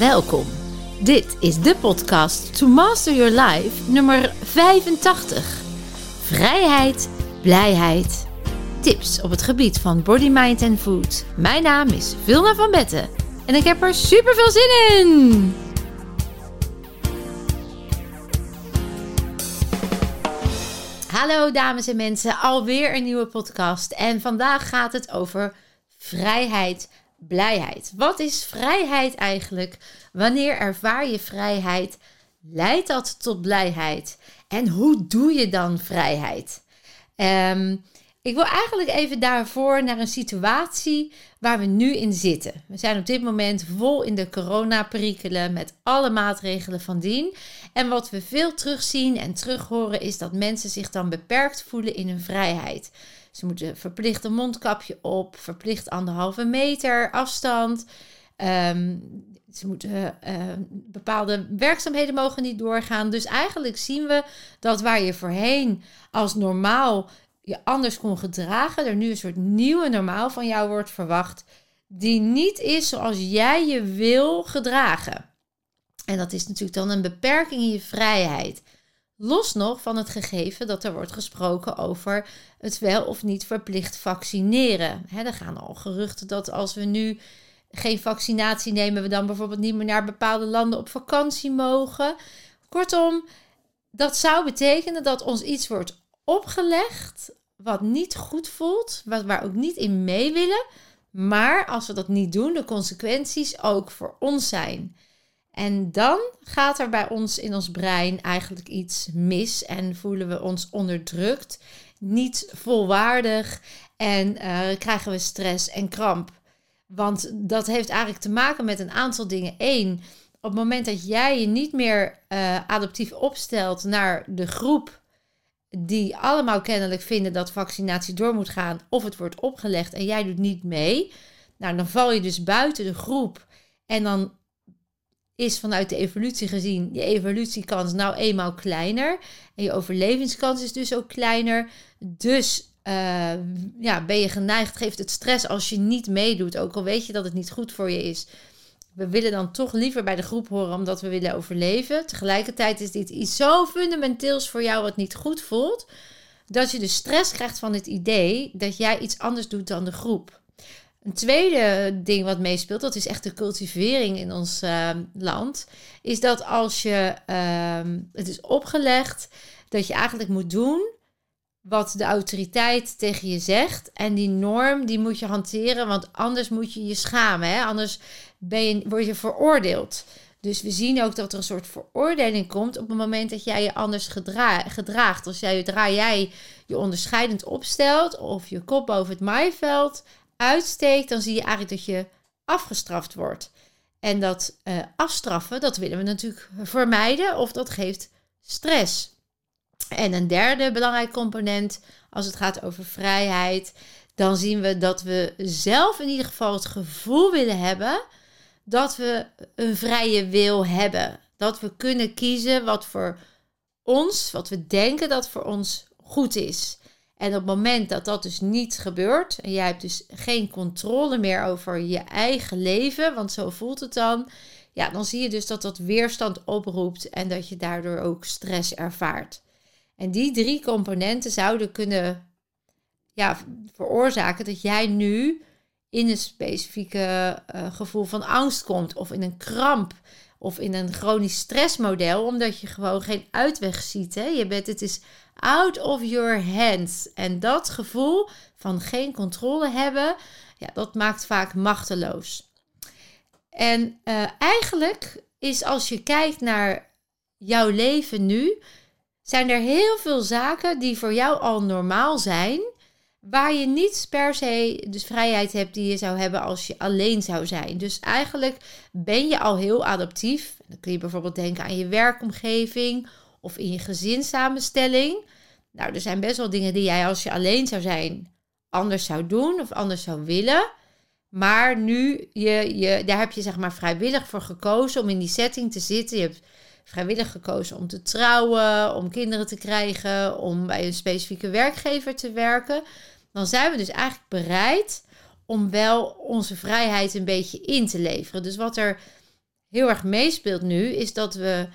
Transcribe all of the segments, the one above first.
Welkom. Dit is de podcast To Master Your Life nummer 85. Vrijheid, blijheid, tips op het gebied van body, mind en food. Mijn naam is Vilna van Betten en ik heb er super veel zin in. Hallo dames en mensen, alweer een nieuwe podcast en vandaag gaat het over vrijheid, blijheid. Wat is vrijheid eigenlijk? Wanneer ervaar je vrijheid? Leidt dat tot blijheid? En hoe doe je dan vrijheid? Um, ik wil eigenlijk even daarvoor naar een situatie waar we nu in zitten. We zijn op dit moment vol in de coronaperikelen met alle maatregelen van dien. En wat we veel terugzien en terughoren is dat mensen zich dan beperkt voelen in hun vrijheid. Ze moeten verplicht een mondkapje op, verplicht anderhalve meter afstand. Um, ze moeten uh, bepaalde werkzaamheden mogen niet doorgaan. Dus eigenlijk zien we dat waar je voorheen als normaal je anders kon gedragen, er nu een soort nieuwe normaal van jou wordt verwacht, die niet is zoals jij je wil gedragen. En dat is natuurlijk dan een beperking in je vrijheid. Los nog van het gegeven dat er wordt gesproken over het wel of niet verplicht vaccineren. He, er gaan al geruchten dat als we nu geen vaccinatie nemen, we dan bijvoorbeeld niet meer naar bepaalde landen op vakantie mogen. Kortom, dat zou betekenen dat ons iets wordt opgelegd wat niet goed voelt, wat waar ook niet in mee willen. Maar als we dat niet doen, de consequenties ook voor ons zijn. En dan gaat er bij ons in ons brein eigenlijk iets mis en voelen we ons onderdrukt, niet volwaardig en uh, krijgen we stress en kramp. Want dat heeft eigenlijk te maken met een aantal dingen. Eén, op het moment dat jij je niet meer uh, adaptief opstelt naar de groep die allemaal kennelijk vinden dat vaccinatie door moet gaan of het wordt opgelegd en jij doet niet mee. Nou, dan val je dus buiten de groep en dan is vanuit de evolutie gezien je evolutiekans nou eenmaal kleiner en je overlevingskans is dus ook kleiner. Dus uh, ja, ben je geneigd, geeft het stress als je niet meedoet, ook al weet je dat het niet goed voor je is we willen dan toch liever bij de groep horen omdat we willen overleven. Tegelijkertijd is dit iets zo fundamenteels voor jou wat niet goed voelt, dat je de stress krijgt van het idee dat jij iets anders doet dan de groep. Een tweede ding wat meespeelt, dat is echt de cultivering in ons uh, land, is dat als je uh, het is opgelegd dat je eigenlijk moet doen wat de autoriteit tegen je zegt. En die norm die moet je hanteren, want anders moet je je schamen. Hè? Anders ben word je veroordeeld. Dus we zien ook dat er een soort veroordeling komt op het moment dat jij je anders gedraagt. Als jij, zodra jij je onderscheidend opstelt of je kop boven het maaiveld uitsteekt, dan zie je eigenlijk dat je afgestraft wordt. En dat uh, afstraffen, dat willen we natuurlijk vermijden of dat geeft stress. En een derde belangrijk component als het gaat over vrijheid, dan zien we dat we zelf in ieder geval het gevoel willen hebben dat we een vrije wil hebben. Dat we kunnen kiezen wat voor ons, wat we denken dat voor ons goed is. En op het moment dat dat dus niet gebeurt, en jij hebt dus geen controle meer over je eigen leven, want zo voelt het dan, ja, dan zie je dus dat dat weerstand oproept en dat je daardoor ook stress ervaart. En die drie componenten zouden kunnen ja, veroorzaken dat jij nu in een specifieke uh, gevoel van angst komt, of in een kramp, of in een chronisch stressmodel, omdat je gewoon geen uitweg ziet. Hè? Je bent, het is out of your hands. En dat gevoel van geen controle hebben, ja, dat maakt vaak machteloos. En uh, eigenlijk is als je kijkt naar jouw leven nu, zijn er heel veel zaken die voor jou al normaal zijn, waar je niet per se de vrijheid hebt die je zou hebben als je alleen zou zijn. Dus eigenlijk ben je al heel adaptief. Dan kun je bijvoorbeeld denken aan je werkomgeving of in je gezinssamenstelling. Nou, er zijn best wel dingen die jij als je alleen zou zijn anders zou doen of anders zou willen. Maar nu, je, je, daar heb je zeg maar vrijwillig voor gekozen om in die setting te zitten. Je hebt vrijwillig gekozen om te trouwen, om kinderen te krijgen, om bij een specifieke werkgever te werken, dan zijn we dus eigenlijk bereid om wel onze vrijheid een beetje in te leveren. Dus wat er heel erg meespeelt nu, is dat we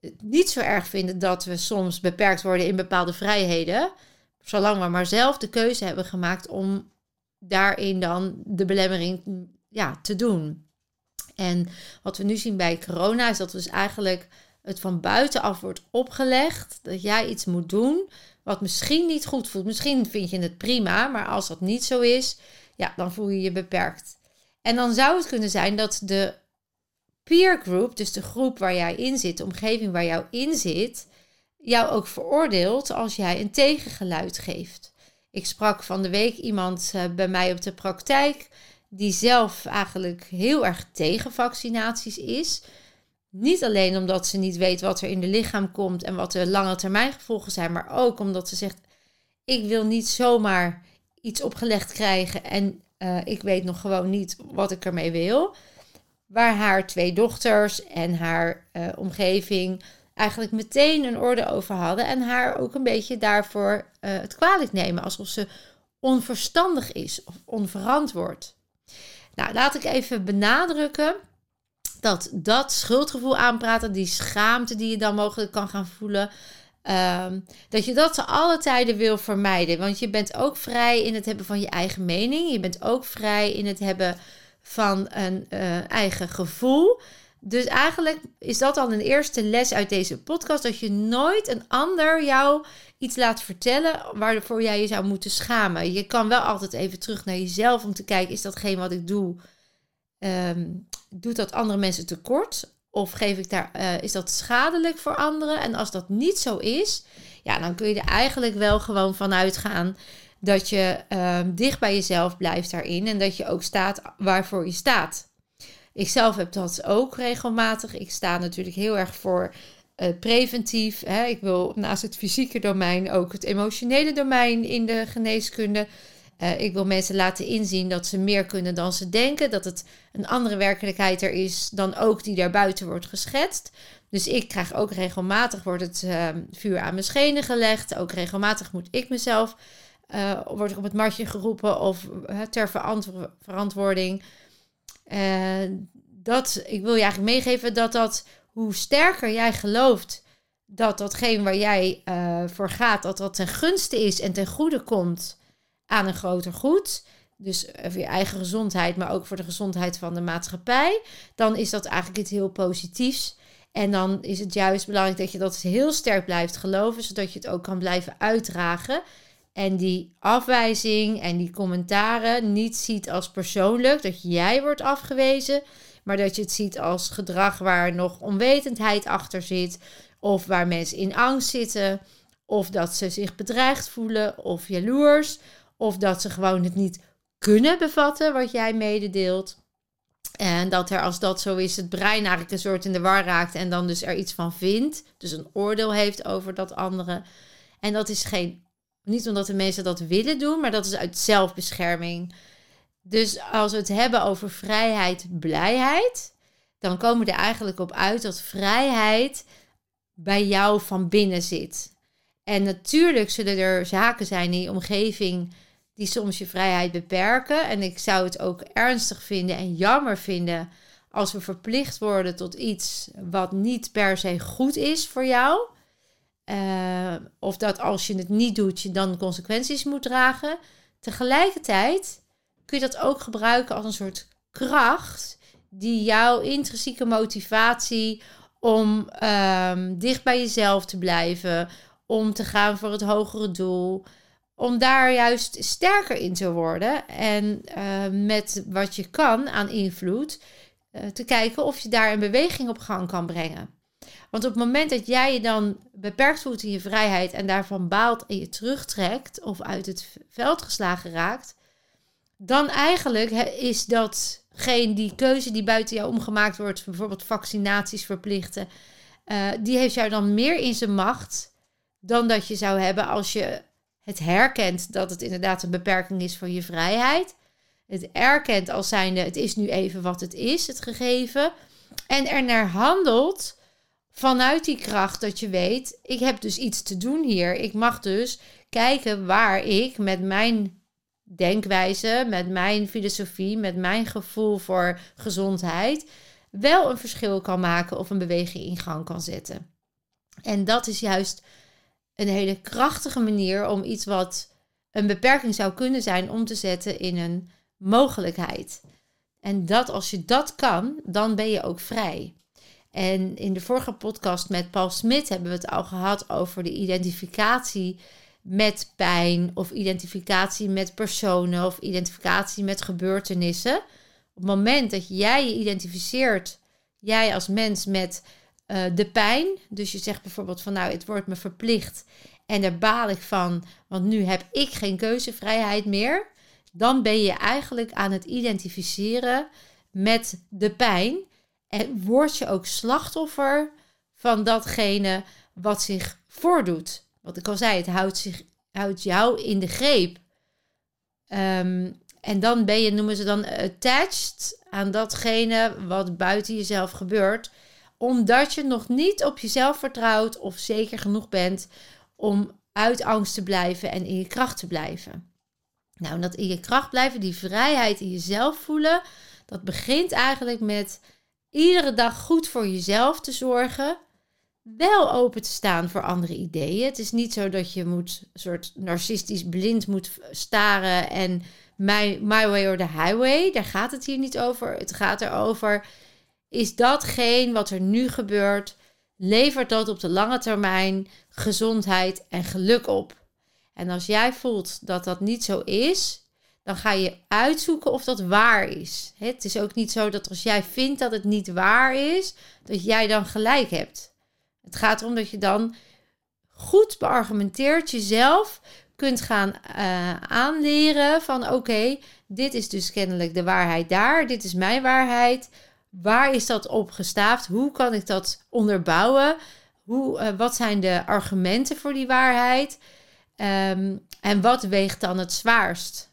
het niet zo erg vinden dat we soms beperkt worden in bepaalde vrijheden. Zolang we maar zelf de keuze hebben gemaakt om daarin dan de belemmering ja, te doen. En wat we nu zien bij corona is dat dus eigenlijk het van buitenaf wordt opgelegd dat jij iets moet doen wat misschien niet goed voelt. Misschien vind je het prima, maar als dat niet zo is, ja, dan voel je je beperkt. En dan zou het kunnen zijn dat de peer group, dus de groep waar jij in zit, de omgeving waar jou in zit, jou ook veroordeelt als jij een tegengeluid geeft. Ik sprak van de week iemand eh, bij mij op de praktijk die zelf eigenlijk heel erg tegen vaccinaties is. Niet alleen omdat ze niet weet wat er in de lichaam komt en wat de lange termijn gevolgen zijn, maar ook omdat ze zegt: Ik wil niet zomaar iets opgelegd krijgen en uh, ik weet nog gewoon niet wat ik ermee wil. Waar haar twee dochters en haar uh, omgeving eigenlijk meteen een orde over hadden en haar ook een beetje daarvoor uh, het kwalijk nemen, alsof ze onverstandig is of onverantwoord. Nou, laat ik even benadrukken dat dat schuldgevoel aanpraten, die schaamte die je dan mogelijk kan gaan voelen, um, dat je dat te alle tijden wil vermijden. Want je bent ook vrij in het hebben van je eigen mening. Je bent ook vrij in het hebben van een uh, eigen gevoel. Dus eigenlijk is dat al een eerste les uit deze podcast: dat je nooit een ander jou iets laat vertellen waarvoor jij je zou moeten schamen. Je kan wel altijd even terug naar jezelf om te kijken: is datgene wat ik doe, um, doet dat andere mensen tekort? Of geef ik daar, uh, is dat schadelijk voor anderen? En als dat niet zo is, ja, dan kun je er eigenlijk wel gewoon van uitgaan dat je um, dicht bij jezelf blijft daarin en dat je ook staat waarvoor je staat. Ik zelf heb dat ook regelmatig. Ik sta natuurlijk heel erg voor uh, preventief. Hè. Ik wil naast het fysieke domein ook het emotionele domein in de geneeskunde. Uh, ik wil mensen laten inzien dat ze meer kunnen dan ze denken. Dat het een andere werkelijkheid er is dan ook die daarbuiten wordt geschetst. Dus ik krijg ook regelmatig wordt het uh, vuur aan mijn schenen gelegd. Ook regelmatig moet ik mezelf, uh, op het matje geroepen of ter verantwo verantwoording. dat, ik wil je eigenlijk meegeven dat dat, hoe sterker jij gelooft dat datgene waar jij voor gaat, dat dat ten gunste is en ten goede komt aan een groter goed. Dus voor je eigen gezondheid, maar ook voor de gezondheid van de maatschappij. Dan is dat eigenlijk iets heel positiefs. En dan is het juist belangrijk dat je dat heel sterk blijft geloven, zodat je het ook kan blijven uitdragen. En die afwijzing en die commentaren niet ziet als persoonlijk, dat jij wordt afgewezen, maar dat je het ziet als gedrag waar nog onwetendheid achter zit, of waar mensen in angst zitten, of dat ze zich bedreigd voelen, of jaloers, of dat ze gewoon het niet kunnen bevatten wat jij mededeelt. En dat er, als dat zo is, het brein eigenlijk een soort in de war raakt en dan dus er iets van vindt. Dus een oordeel heeft over dat andere. En dat is geen, niet omdat de mensen dat willen doen, maar dat is uit zelfbescherming. Dus als we het hebben over vrijheid, blijheid, dan komen we er eigenlijk op uit dat vrijheid bij jou van binnen zit. En natuurlijk zullen er zaken zijn in je omgeving die soms je vrijheid beperken. En ik zou het ook ernstig vinden en jammer vinden als we verplicht worden tot iets wat niet per se goed is voor jou. Uh, of dat als je het niet doet, je dan consequenties moet dragen. Tegelijkertijd kun je dat ook gebruiken als een soort kracht die jouw intrinsieke motivatie om um, dicht bij jezelf te blijven, om te gaan voor het hogere doel, om daar juist sterker in te worden en uh, met wat je kan aan invloed uh, te kijken of je daar een beweging op gang kan brengen. Want op het moment dat jij je dan beperkt voelt in je vrijheid en daarvan baalt en je terugtrekt of uit het veld geslagen raakt, dan eigenlijk is dat geen die keuze die buiten jou omgemaakt wordt, bijvoorbeeld vaccinaties verplichten, uh, die heeft jou dan meer in zijn macht dan dat je zou hebben als je het herkent dat het inderdaad een beperking is van je vrijheid. Het erkent als zijnde, het is nu even wat het is, het gegeven. En er naar handelt vanuit die kracht dat je weet, ik heb dus iets te doen hier. Ik mag dus kijken waar ik met mijn denkwijze, met mijn filosofie, met mijn gevoel voor gezondheid, wel een verschil kan maken of een beweging in gang kan zetten. En dat is juist een hele krachtige manier om iets wat een beperking zou kunnen zijn om te zetten in een mogelijkheid. En dat als je dat kan, dan ben je ook vrij. En in de vorige podcast met Paul Smit hebben we het al gehad over de identificatie met pijn of identificatie met personen of identificatie met gebeurtenissen. Op het moment dat jij je identificeert, jij als mens met uh, de pijn, dus je zegt bijvoorbeeld van nou het wordt me verplicht en daar baal ik van, want nu heb ik geen keuzevrijheid meer, dan ben je eigenlijk aan het identificeren met de pijn en word je ook slachtoffer van datgene wat zich voordoet. Wat ik al zei, het houdt, zich, houdt jou in de greep. Ehm, en dan ben je, noemen ze dan attached aan datgene wat buiten jezelf gebeurt. Omdat je nog niet op jezelf vertrouwt of zeker genoeg bent om uit angst te blijven en in je kracht te blijven. Nou, dat in je kracht blijven, die vrijheid in jezelf voelen, dat begint eigenlijk met iedere dag goed voor jezelf te zorgen. Wel open te staan voor andere ideeën. Het is niet zo dat je moet soort narcistisch blind moet staren en my, my way or the highway. Daar gaat het hier niet over. Het gaat erover: is datgene wat er nu gebeurt, levert dat op de lange termijn gezondheid en geluk op? En als jij voelt dat dat niet zo is, dan ga je uitzoeken of dat waar is. Het is ook niet zo dat als jij vindt dat het niet waar is, dat jij dan gelijk hebt. Het gaat erom dat je dan goed beargumenteerd jezelf kunt gaan uh, aanleren van oké, dit is dus kennelijk de waarheid daar, dit is mijn waarheid. Waar is dat op gestaafd? Hoe kan ik dat onderbouwen? Hoe, uh, wat zijn de argumenten voor die waarheid? Um, en wat weegt dan het zwaarst?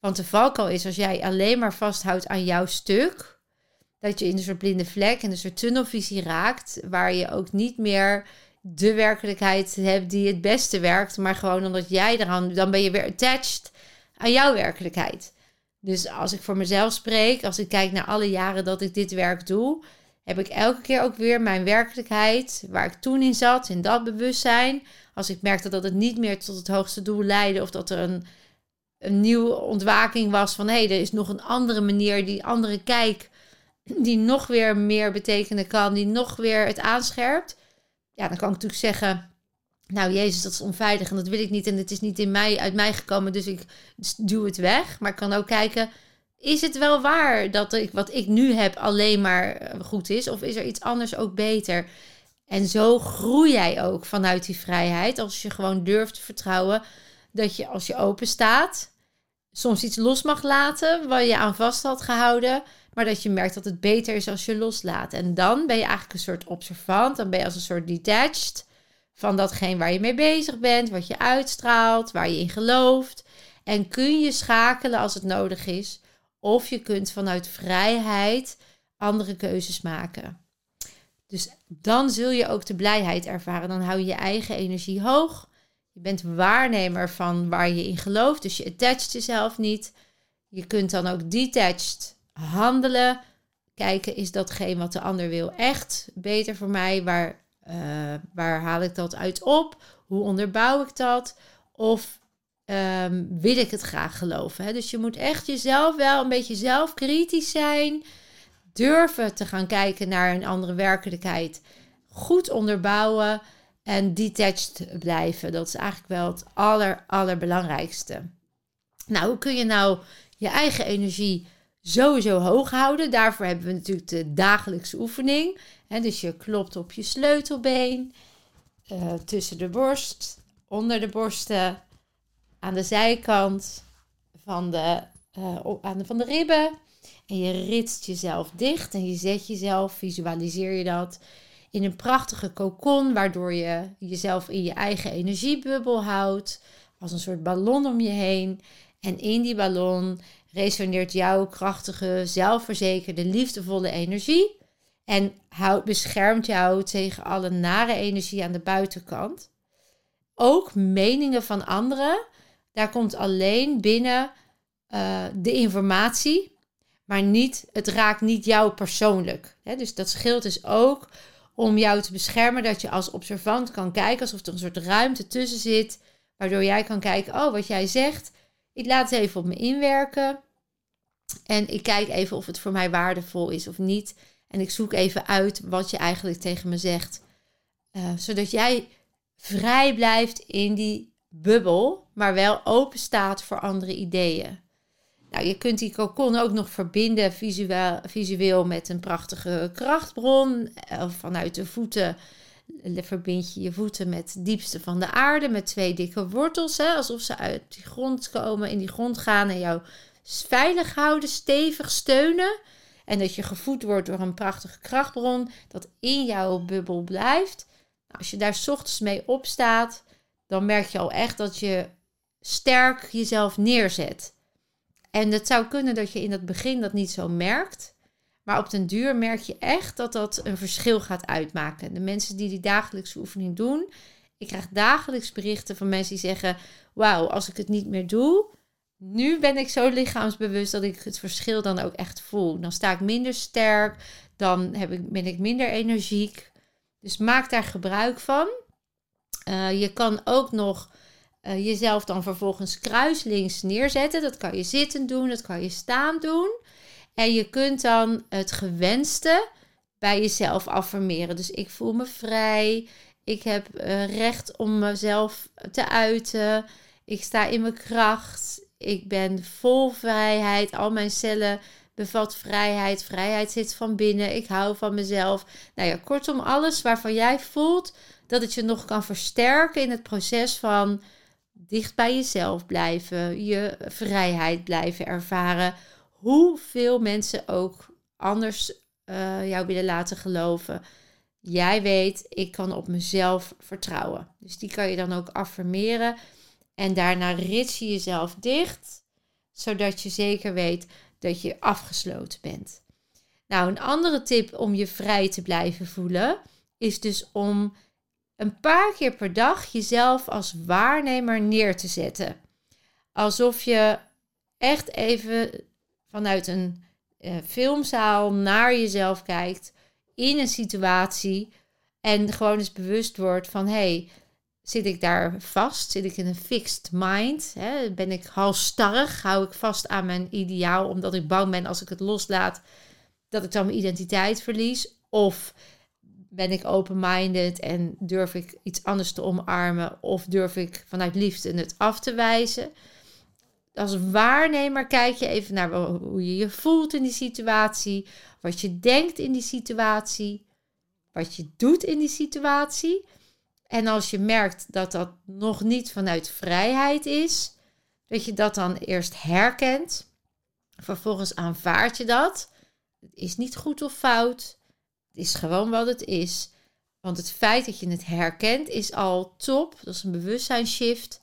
Want de valkuil is als jij alleen maar vasthoudt aan jouw stuk, dat je in een soort blinde vlek en een soort tunnelvisie raakt, waar je ook niet meer de werkelijkheid hebt die het beste werkt, maar gewoon omdat jij eraan, dan ben je weer attached aan jouw werkelijkheid. Dus als ik voor mezelf spreek, als ik kijk naar alle jaren dat ik dit werk doe, heb ik elke keer ook weer mijn werkelijkheid, waar ik toen in zat, in dat bewustzijn. Als ik merkte dat het niet meer tot het hoogste doel leidde of dat er een een nieuwe ontwaking was van hé, hey, er is nog een andere manier, die andere kijk, die nog weer meer betekenen kan, die nog weer het aanscherpt. Ja, dan kan ik natuurlijk zeggen, nou Jezus, dat is onveilig en dat wil ik niet en het is niet in mij, uit mij gekomen, dus ik duw het weg. Maar ik kan ook kijken, is het wel waar dat ik, wat ik nu heb alleen maar eh, goed is? Of is er iets anders ook beter? En zo groei jij ook vanuit die vrijheid. Als je gewoon durft te vertrouwen dat je als je open staat, soms iets los mag laten waar je aan vast had gehouden. Maar dat je merkt dat het beter is als je loslaat. En dan ben je eigenlijk een soort observant. Dan ben je als een soort detached van datgene waar je mee bezig bent, wat je uitstraalt, waar je in gelooft. En kun je schakelen als het nodig is. Of je kunt vanuit vrijheid andere keuzes maken. Dus dan zul je ook de blijheid ervaren. Dan hou je je eigen energie hoog. Je bent waarnemer van waar je in gelooft, dus je attached jezelf niet. Je kunt dan ook detached handelen. Kijken, is datgene wat de ander wil echt beter voor mij? Waar, uh, waar haal ik dat uit op? Hoe onderbouw ik dat? Of um, wil ik het graag geloven? Hè? Dus je moet echt jezelf wel een beetje zelfkritisch zijn. Durven te gaan kijken naar een andere werkelijkheid. Goed onderbouwen en detached blijven. Dat is eigenlijk wel het aller, allerbelangrijkste. Nou, hoe kun je nou je eigen energie sowieso hoog houden? Daarvoor hebben we natuurlijk de dagelijkse oefening. dus je klopt op je sleutelbeen, uh, tussen de borst, onder de borsten, aan de zijkant van de, uh, aan de, van de ribben. En je ritst jezelf dicht en je zet jezelf, visualiseer je dat, in een prachtige kokon, waardoor je jezelf in je eigen energiebubbel houdt, als een soort ballon om je heen. En in die ballon resoneert jouw krachtige, zelfverzekerde, liefdevolle energie. En houdt, beschermt jou tegen alle nare energie aan de buitenkant. Ook meningen van anderen, daar komt alleen binnen uh, de informatie maar niet, het raakt niet jou persoonlijk. dus dat scheelt dus ook om jou te beschermen, dat je als observant kan kijken, alsof er een soort ruimte tussen zit, waardoor jij kan kijken, oh, wat jij zegt, ik laat het even op me inwerken. En ik kijk even of het voor mij waardevol is of niet. En ik zoek even uit wat je eigenlijk tegen me zegt. Uh, zodat jij vrij blijft in die bubbel, maar wel open staat voor andere ideeën. Nou, je kunt die cocon ook nog verbinden visueel, visueel met een prachtige krachtbron. Of vanuit de voeten verbind je je voeten met het diepste van de aarde. Met twee dikke wortels. Hè, alsof ze uit die grond komen, in die grond gaan en jou veilig houden, stevig steunen. En dat je gevoed wordt door een prachtige krachtbron dat in jouw bubbel blijft. Nou, als je daar ochtends mee opstaat, dan merk je al echt dat je sterk jezelf neerzet. En het zou kunnen dat je in het begin dat niet zo merkt. Maar op den duur merk je echt dat dat een verschil gaat uitmaken. De mensen die die dagelijkse oefening doen. Ik krijg dagelijks berichten van mensen die zeggen: Wauw, als ik het niet meer doe, nu ben ik zo lichaamsbewust dat ik het verschil dan ook echt voel. Dan sta ik minder sterk, dan heb ik, ben ik minder energiek. Dus maak daar gebruik van. Uh, je kan ook nog uh, jezelf dan vervolgens kruislinks neerzetten. Dat kan je zitten doen, dat kan je staan doen. En je kunt dan het gewenste bij jezelf affirmeren. Dus ik voel me vrij. Ik heb uh, recht om mezelf te uiten. Ik sta in mijn kracht. Ik ben vol vrijheid. Al mijn cellen bevat vrijheid. Vrijheid zit van binnen. Ik hou van mezelf. Nou ja, kortom, alles waarvan jij voelt dat het je nog kan versterken in het proces van dicht bij jezelf blijven, je vrijheid blijven ervaren. Hoeveel mensen ook anders uh, jou willen laten geloven. Jij weet, ik kan op mezelf vertrouwen. Dus die kan je dan ook affirmeren. En daarna rits je jezelf dicht, zodat je zeker weet dat je afgesloten bent. Nou, een andere tip om je vrij te blijven voelen is dus om een paar keer per dag jezelf als waarnemer neer te zetten. Alsof je echt even vanuit een uh, filmzaal naar jezelf kijkt in een situatie en gewoon eens bewust wordt van hey, zit ik daar vast? Zit ik in een fixed mind? Hè? Ben ik halstarrig? Hou ik vast aan mijn ideaal omdat ik bang ben als ik het loslaat dat ik dan mijn identiteit verlies? Of ben ik open-minded en durf ik iets anders te omarmen of durf ik vanuit liefde het af te wijzen? Als waarnemer kijk je even naar hoe je je voelt in die situatie, wat je denkt in die situatie, wat je doet in die situatie. En als je merkt dat dat nog niet vanuit vrijheid is, dat je dat dan eerst herkent. Vervolgens aanvaard je dat. Het is niet goed of fout. Het is gewoon wat het is. Want het feit dat je het herkent is al top. Dat is een bewustzijnsshift.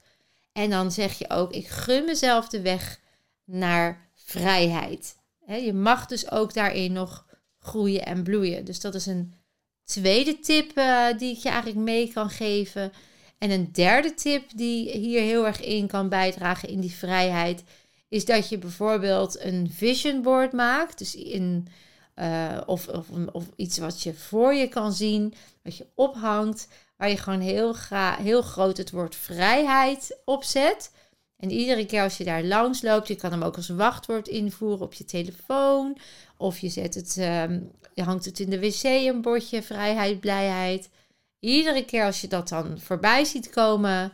En dan zeg je ook: ik gun mezelf de weg naar vrijheid. je mag dus ook daarin nog groeien en bloeien. Dus dat is een tweede tip uh, die ik je eigenlijk mee kan geven. En een derde tip die hier heel erg in kan bijdragen in die vrijheid, is dat je bijvoorbeeld een vision board maakt. Dus in uh, of, of, of, iets wat je voor je kan zien, wat je ophangt, waar je gewoon heel, heel groot het woord vrijheid opzet. En iedere keer als je daar langs loopt, je kan hem ook als wachtwoord invoeren op je telefoon. Of je, zet het, um, je hangt het in de wc, een bordje vrijheid, blijheid. Iedere keer als je dat dan voorbij ziet komen,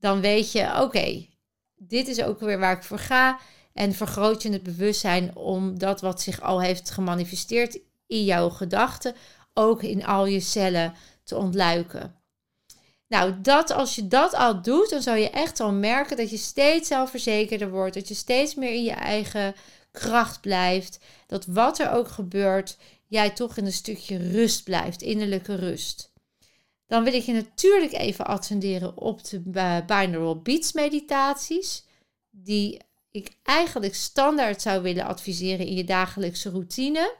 dan weet je, oké, dit is ook weer waar ik voor ga. En vergroot je het bewustzijn om dat wat zich al heeft gemanifesteerd in jouw gedachten, ook in al je cellen te ontluiken. Nou, dat, als je dat al doet, dan zal je echt al merken dat je steeds zelfverzekerder wordt. Dat je steeds meer in je eigen kracht blijft. Dat wat er ook gebeurt, jij toch in een stukje rust blijft, innerlijke rust. Dan wil ik je natuurlijk even attenderen op de binaural beats meditaties. Die ik eigenlijk standaard zou willen adviseren in je dagelijkse routine.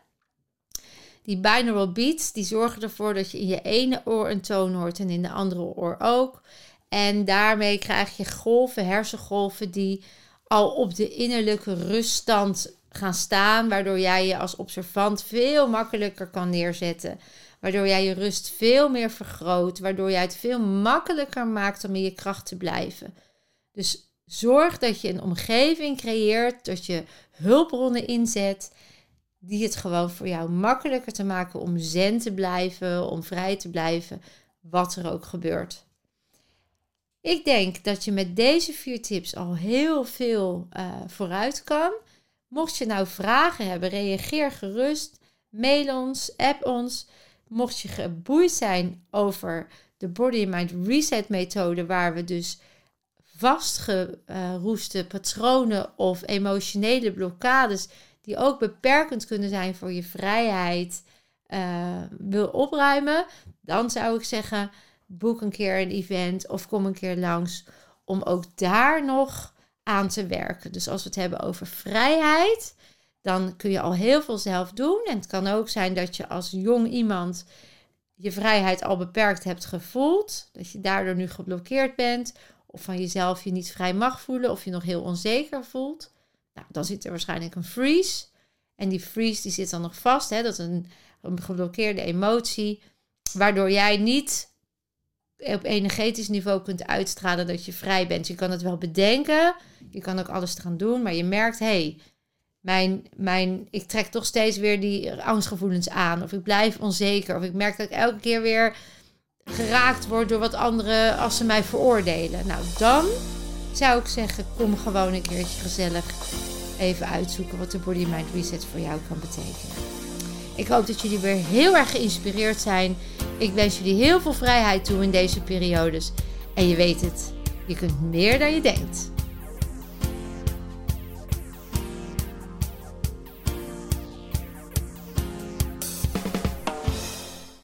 Die binaural beats die zorgen ervoor dat je in je ene oor een toon hoort en in de andere oor ook. En daarmee krijg je golven, hersengolven die al op de innerlijke ruststand gaan staan, waardoor jij je als observant veel makkelijker kan neerzetten. Waardoor jij je rust veel meer vergroot, waardoor jij het veel makkelijker maakt om in je kracht te blijven. Dus zorg dat je een omgeving creëert, dat je hulpbronnen inzet, die het gewoon voor jou makkelijker te maken om zen te blijven, om vrij te blijven, wat er ook gebeurt. Ik denk dat je met deze vier tips al heel veel uh, vooruit kan. Mocht je nou vragen hebben, reageer gerust. Mail ons, app ons. Mocht je geboeid zijn over de Body Mind Reset methode, waar we dus vastgeroeste patronen of emotionele blokkades, die ook beperkend kunnen zijn voor je vrijheid, uh, wil opruimen, dan zou ik zeggen: boek een keer een event of kom een keer langs om ook daar nog aan te werken. Dus als we het hebben over vrijheid, dan kun je al heel veel zelf doen. En het kan ook zijn dat je als jong iemand je vrijheid al beperkt hebt gevoeld, dat je daardoor nu geblokkeerd bent, of van jezelf je niet vrij mag voelen, of je nog heel onzeker voelt. Nou, dan zit er waarschijnlijk een freeze. En die freeze die zit dan nog vast. Hè? Dat is een, een geblokkeerde emotie, waardoor jij niet op energetisch niveau kunt uitstralen dat je vrij bent. Je kan het wel bedenken, je kan ook alles gaan doen, maar je merkt, hé, hey, mijn, mijn, ik trek toch steeds weer die angstgevoelens aan. Of ik blijf onzeker. Of ik merk dat ik elke keer weer geraakt word door wat anderen als ze mij veroordelen. Nou, dan zou ik zeggen, kom gewoon een keertje gezellig even uitzoeken wat de Body Mind Reset voor jou kan betekenen. Ik hoop dat jullie weer heel erg geïnspireerd zijn. Ik wens jullie heel veel vrijheid toe in deze periodes. En je weet het, je kunt meer dan je denkt.